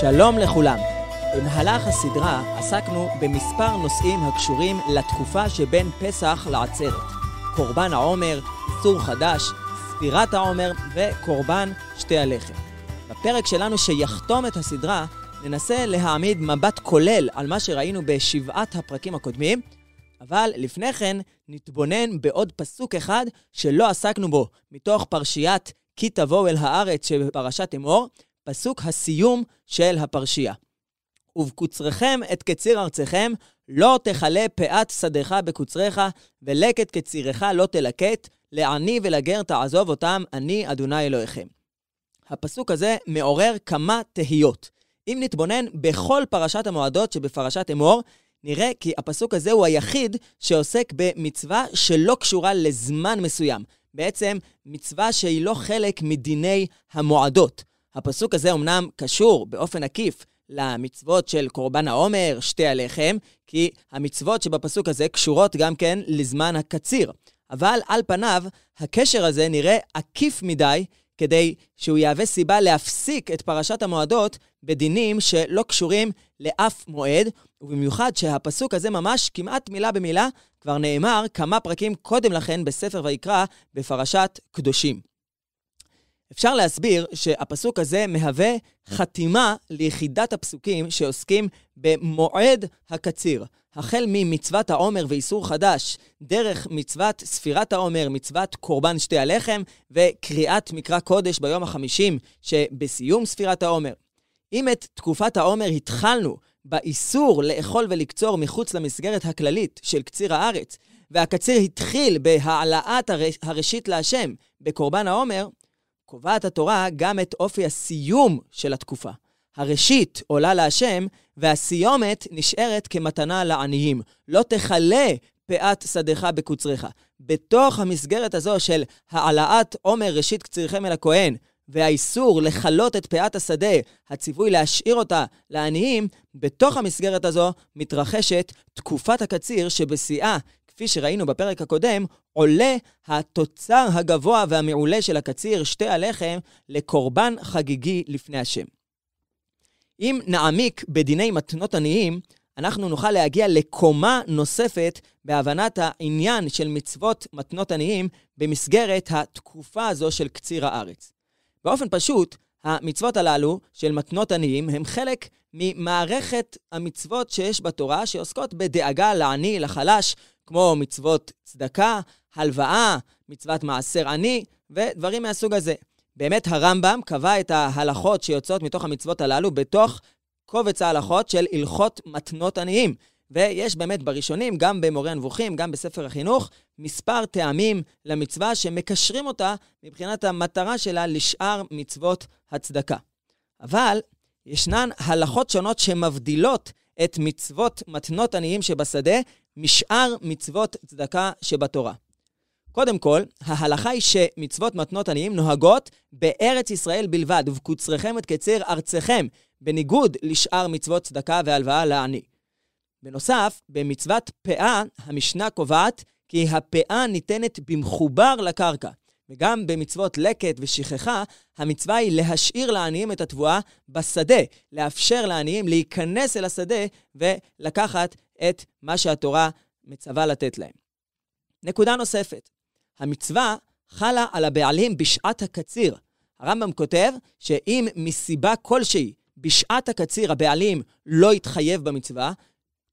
שלום לכולם. במהלך הסדרה עסקנו במספר נושאים הקשורים לתקופה שבין פסח לעצרת. קורבן העומר, איסור חדש, ספירת העומר וקורבן שתי הלחם. בפרק שלנו שיחתום את הסדרה, ננסה להעמיד מבט כולל על מה שראינו בשבעת הפרקים הקודמים, אבל לפני כן נתבונן בעוד פסוק אחד שלא עסקנו בו, מתוך פרשיית כי תבואו אל הארץ שבפרשת אמור, פסוק הסיום של הפרשייה. ובקוצריכם את קציר ארצכם, לא תכלה פאת שדך בקוצריך, ולקט קצירך לא תלקט, לעני ולגר תעזוב אותם, אני אדוני אלוהיכם. הפסוק הזה מעורר כמה תהיות. אם נתבונן בכל פרשת המועדות שבפרשת אמור, נראה כי הפסוק הזה הוא היחיד שעוסק במצווה שלא קשורה לזמן מסוים. בעצם מצווה שהיא לא חלק מדיני המועדות. הפסוק הזה אמנם קשור באופן עקיף למצוות של קורבן העומר, שתי הלחם, כי המצוות שבפסוק הזה קשורות גם כן לזמן הקציר. אבל על פניו, הקשר הזה נראה עקיף מדי כדי שהוא יהווה סיבה להפסיק את פרשת המועדות בדינים שלא קשורים לאף מועד, ובמיוחד שהפסוק הזה ממש כמעט מילה במילה כבר נאמר כמה פרקים קודם לכן בספר ויקרא בפרשת קדושים. אפשר להסביר שהפסוק הזה מהווה חתימה ליחידת הפסוקים שעוסקים במועד הקציר. החל ממצוות העומר ואיסור חדש, דרך מצוות ספירת העומר, מצוות קורבן שתי הלחם, וקריאת מקרא קודש ביום החמישים שבסיום ספירת העומר. אם את תקופת העומר התחלנו באיסור לאכול ולקצור מחוץ למסגרת הכללית של קציר הארץ, והקציר התחיל בהעלאת הראשית להשם בקורבן העומר, קובעת התורה גם את אופי הסיום של התקופה. הראשית עולה להשם, והסיומת נשארת כמתנה לעניים. לא תכלה פאת שדך בקוצריך. בתוך המסגרת הזו של העלאת עומר ראשית קצירכם אל הכהן, והאיסור לכלות את פאת השדה, הציווי להשאיר אותה לעניים, בתוך המסגרת הזו מתרחשת תקופת הקציר שבשיאה כפי שראינו בפרק הקודם, עולה התוצר הגבוה והמעולה של הקציר, שתי הלחם, לקורבן חגיגי לפני השם. אם נעמיק בדיני מתנות עניים, אנחנו נוכל להגיע לקומה נוספת בהבנת העניין של מצוות מתנות עניים במסגרת התקופה הזו של קציר הארץ. באופן פשוט, המצוות הללו של מתנות עניים הם חלק ממערכת המצוות שיש בתורה שעוסקות בדאגה לעני, לחלש, כמו מצוות צדקה, הלוואה, מצוות מעשר עני ודברים מהסוג הזה. באמת הרמב"ם קבע את ההלכות שיוצאות מתוך המצוות הללו בתוך קובץ ההלכות של הלכות מתנות עניים. ויש באמת בראשונים, גם במורה הנבוכים, גם בספר החינוך, מספר טעמים למצווה שמקשרים אותה מבחינת המטרה שלה לשאר מצוות הצדקה. אבל ישנן הלכות שונות שמבדילות את מצוות מתנות עניים שבשדה משאר מצוות צדקה שבתורה. קודם כל, ההלכה היא שמצוות מתנות עניים נוהגות בארץ ישראל בלבד, ובקוצריכם את קציר ארצכם, בניגוד לשאר מצוות צדקה והלוואה לעני. בנוסף, במצוות פאה, המשנה קובעת כי הפאה ניתנת במחובר לקרקע. וגם במצוות לקט ושכחה, המצווה היא להשאיר לעניים את התבואה בשדה, לאפשר לעניים להיכנס אל השדה ולקחת את מה שהתורה מצווה לתת להם. נקודה נוספת, המצווה חלה על הבעלים בשעת הקציר. הרמב"ם כותב שאם מסיבה כלשהי בשעת הקציר הבעלים לא התחייב במצווה,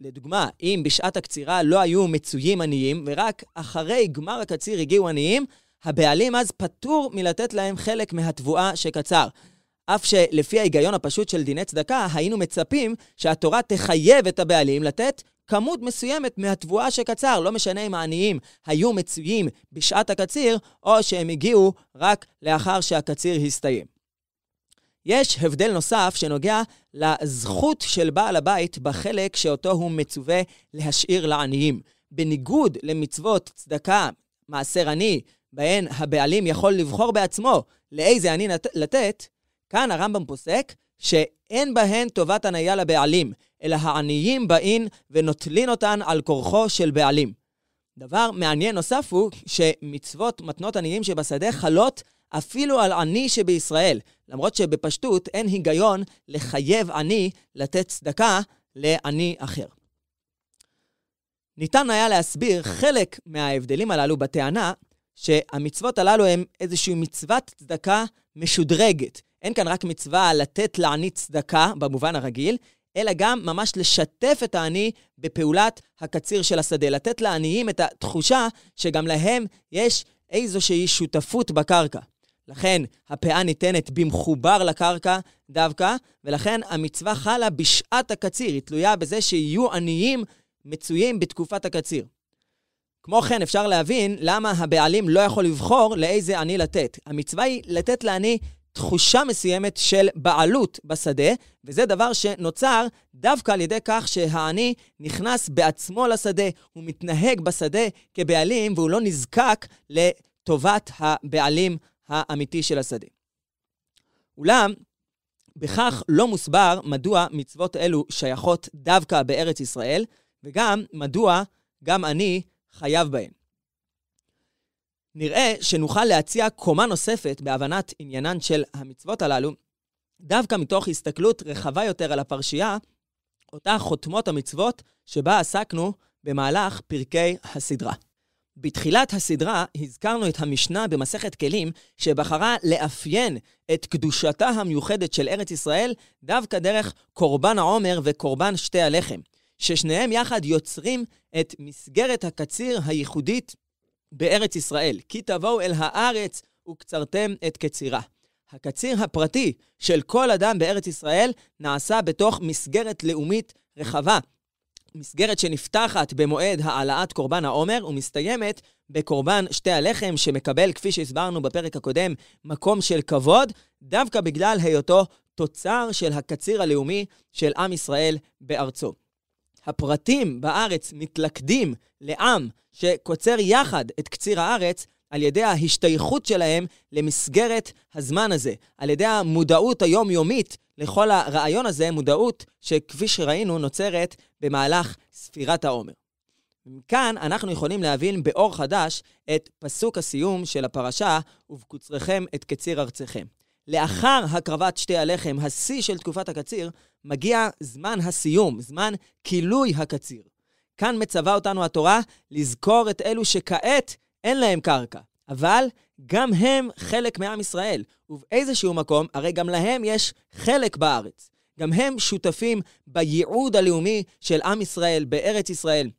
לדוגמה, אם בשעת הקצירה לא היו מצויים עניים, ורק אחרי גמר הקציר הגיעו עניים, הבעלים אז פטור מלתת להם חלק מהתבואה שקצר. אף שלפי ההיגיון הפשוט של דיני צדקה, היינו מצפים שהתורה תחייב את הבעלים לתת כמות מסוימת מהתבואה שקצר, לא משנה אם העניים היו מצויים בשעת הקציר, או שהם הגיעו רק לאחר שהקציר הסתיים. יש הבדל נוסף שנוגע לזכות של בעל הבית בחלק שאותו הוא מצווה להשאיר לעניים. בניגוד למצוות צדקה, מעשר עני, בהן הבעלים יכול לבחור בעצמו לאיזה עני לתת, כאן הרמב"ם פוסק שאין בהן טובת הניה לבעלים, אלא העניים באים ונוטלין אותן על כורחו של בעלים. דבר מעניין נוסף הוא שמצוות מתנות עניים שבשדה חלות אפילו על עני שבישראל, למרות שבפשטות אין היגיון לחייב עני לתת צדקה לעני אחר. ניתן היה להסביר חלק מההבדלים הללו בטענה שהמצוות הללו הן איזושהי מצוות צדקה משודרגת. אין כאן רק מצווה לתת לעני צדקה במובן הרגיל, אלא גם ממש לשתף את העני בפעולת הקציר של השדה, לתת לעניים את התחושה שגם להם יש איזושהי שותפות בקרקע. לכן הפאה ניתנת במחובר לקרקע דווקא, ולכן המצווה חלה בשעת הקציר, היא תלויה בזה שיהיו עניים מצויים בתקופת הקציר. כמו כן, אפשר להבין למה הבעלים לא יכול לבחור לאיזה עני לתת. המצווה היא לתת לעני תחושה מסוימת של בעלות בשדה, וזה דבר שנוצר דווקא על ידי כך שהעני נכנס בעצמו לשדה, הוא מתנהג בשדה כבעלים, והוא לא נזקק לטובת הבעלים האמיתי של השדה. אולם, בכך לא מוסבר מדוע מצוות אלו שייכות דווקא בארץ ישראל, וגם מדוע גם אני חייב בהן. נראה שנוכל להציע קומה נוספת בהבנת עניינן של המצוות הללו, דווקא מתוך הסתכלות רחבה יותר על הפרשייה, אותה חותמות המצוות שבה עסקנו במהלך פרקי הסדרה. בתחילת הסדרה הזכרנו את המשנה במסכת כלים, שבחרה לאפיין את קדושתה המיוחדת של ארץ ישראל דווקא דרך קורבן העומר וקורבן שתי הלחם, ששניהם יחד יוצרים את מסגרת הקציר הייחודית בארץ ישראל. כי תבואו אל הארץ וקצרתם את קצירה. הקציר הפרטי של כל אדם בארץ ישראל נעשה בתוך מסגרת לאומית רחבה, מסגרת שנפתחת במועד העלאת קורבן העומר ומסתיימת בקורבן שתי הלחם, שמקבל, כפי שהסברנו בפרק הקודם, מקום של כבוד, דווקא בגלל היותו תוצר של הקציר הלאומי של עם ישראל בארצו. הפרטים בארץ מתלכדים לעם שקוצר יחד את קציר הארץ, על ידי ההשתייכות שלהם למסגרת הזמן הזה, על ידי המודעות היומיומית לכל הרעיון הזה, מודעות שכפי שראינו נוצרת במהלך ספירת העומר. מכאן אנחנו יכולים להבין באור חדש את פסוק הסיום של הפרשה, ובקוצריכם את קציר ארציכם. לאחר הקרבת שתי הלחם, השיא של תקופת הקציר, מגיע זמן הסיום, זמן כילוי הקציר. כאן מצווה אותנו התורה לזכור את אלו שכעת אין להם קרקע, אבל גם הם חלק מעם ישראל, ובאיזשהו מקום, הרי גם להם יש חלק בארץ. גם הם שותפים בייעוד הלאומי של עם ישראל בארץ ישראל.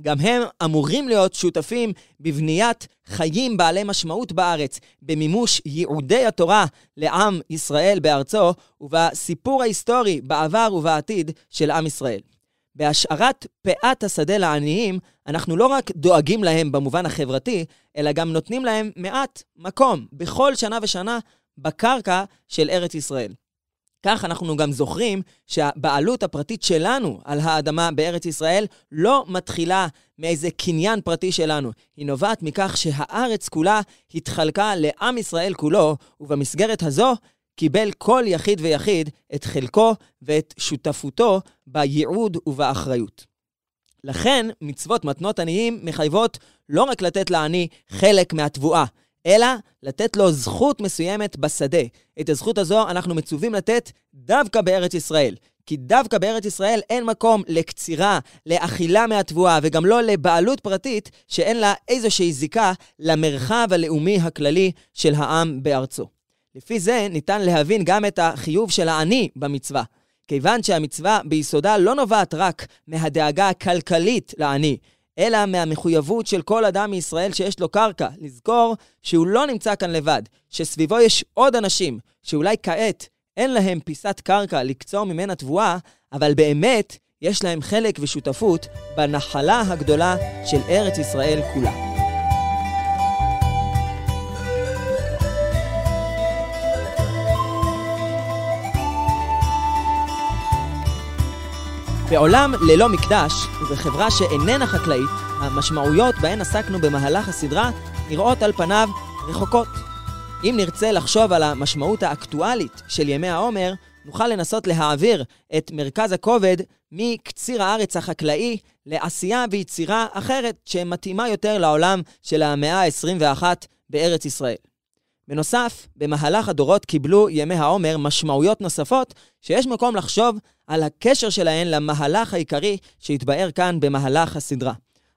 גם הם אמורים להיות שותפים בבניית חיים בעלי משמעות בארץ, במימוש ייעודי התורה לעם ישראל בארצו, ובסיפור ההיסטורי בעבר ובעתיד של עם ישראל. בהשארת פאת השדה לעניים, אנחנו לא רק דואגים להם במובן החברתי, אלא גם נותנים להם מעט מקום בכל שנה ושנה בקרקע של ארץ ישראל. כך אנחנו גם זוכרים שהבעלות הפרטית שלנו על האדמה בארץ ישראל לא מתחילה מאיזה קניין פרטי שלנו. היא נובעת מכך שהארץ כולה התחלקה לעם ישראל כולו, ובמסגרת הזו קיבל כל יחיד ויחיד את חלקו ואת שותפותו בייעוד ובאחריות. לכן, מצוות מתנות עניים מחייבות לא רק לתת לעני חלק מהתבואה, אלא לתת לו זכות מסוימת בשדה. את הזכות הזו אנחנו מצווים לתת דווקא בארץ ישראל. כי דווקא בארץ ישראל אין מקום לקצירה, לאכילה מהתבואה, וגם לא לבעלות פרטית שאין לה איזושהי זיקה למרחב הלאומי הכללי של העם בארצו. לפי זה ניתן להבין גם את החיוב של העני במצווה. כיוון שהמצווה ביסודה לא נובעת רק מהדאגה הכלכלית לעני, אלא מהמחויבות של כל אדם מישראל שיש לו קרקע, לזכור שהוא לא נמצא כאן לבד, שסביבו יש עוד אנשים, שאולי כעת אין להם פיסת קרקע לקצור ממנה תבואה, אבל באמת יש להם חלק ושותפות בנחלה הגדולה של ארץ ישראל כולה. בעולם ללא מקדש, ובחברה שאיננה חקלאית, המשמעויות בהן עסקנו במהלך הסדרה נראות על פניו רחוקות. אם נרצה לחשוב על המשמעות האקטואלית של ימי העומר, נוכל לנסות להעביר את מרכז הכובד מקציר הארץ החקלאי לעשייה ויצירה אחרת שמתאימה יותר לעולם של המאה ה-21 בארץ ישראל. בנוסף, במהלך הדורות קיבלו ימי העומר משמעויות נוספות, שיש מקום לחשוב על הקשר שלהן למהלך העיקרי שהתבאר כאן במהלך הסדרה.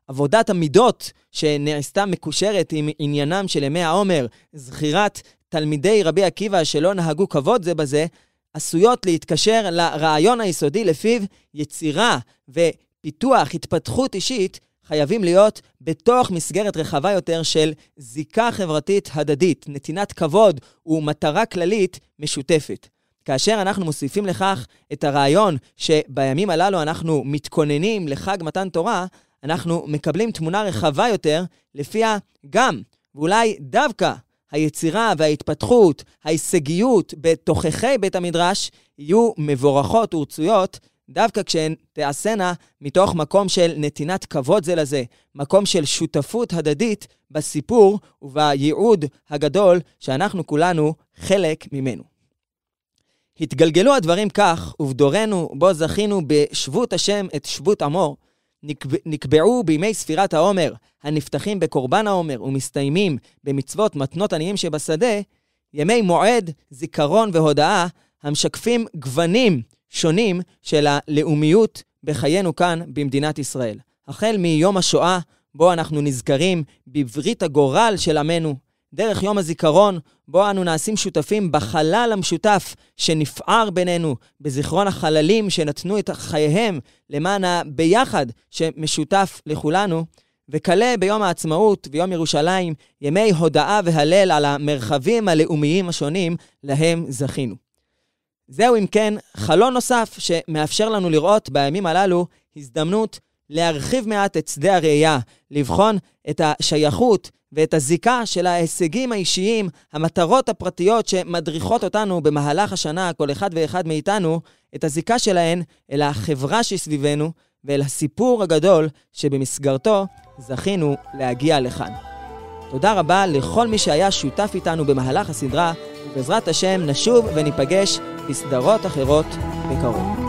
עבודת המידות שנעשתה מקושרת עם עניינם של ימי העומר, זכירת תלמידי רבי עקיבא שלא נהגו כבוד זה בזה, עשויות להתקשר לרעיון היסודי לפיו יצירה ופיתוח, התפתחות אישית, חייבים להיות בתוך מסגרת רחבה יותר של זיקה חברתית הדדית, נתינת כבוד ומטרה כללית משותפת. כאשר אנחנו מוסיפים לכך את הרעיון שבימים הללו אנחנו מתכוננים לחג מתן תורה, אנחנו מקבלים תמונה רחבה יותר, לפיה גם, ואולי דווקא, היצירה וההתפתחות, ההישגיות בתוככי בית המדרש, יהיו מבורכות ורצויות, דווקא כשהן תיעשינה מתוך מקום של נתינת כבוד זה לזה, מקום של שותפות הדדית בסיפור ובייעוד הגדול שאנחנו כולנו חלק ממנו. התגלגלו הדברים כך, ובדורנו בו זכינו בשבות השם את שבות עמו, נקבע, נקבעו בימי ספירת העומר, הנפתחים בקורבן העומר ומסתיימים במצוות מתנות עניים שבשדה, ימי מועד, זיכרון והודאה, המשקפים גוונים שונים של הלאומיות בחיינו כאן במדינת ישראל. החל מיום השואה, בו אנחנו נזכרים בברית הגורל של עמנו, דרך יום הזיכרון, בו אנו נעשים שותפים בחלל המשותף שנפער בינינו, בזיכרון החללים שנתנו את חייהם למען הביחד שמשותף לכולנו, וכלה ביום העצמאות ויום ירושלים, ימי הודאה והלל על המרחבים הלאומיים השונים להם זכינו. זהו אם כן חלון נוסף שמאפשר לנו לראות בימים הללו הזדמנות להרחיב מעט את שדה הראייה, לבחון את השייכות ואת הזיקה של ההישגים האישיים, המטרות הפרטיות שמדריכות אותנו במהלך השנה, כל אחד ואחד מאיתנו, את הזיקה שלהן אל החברה שסביבנו ואל הסיפור הגדול שבמסגרתו זכינו להגיע לכאן. תודה רבה לכל מי שהיה שותף איתנו במהלך הסדרה, ובעזרת השם נשוב וניפגש בסדרות אחרות בקרוב.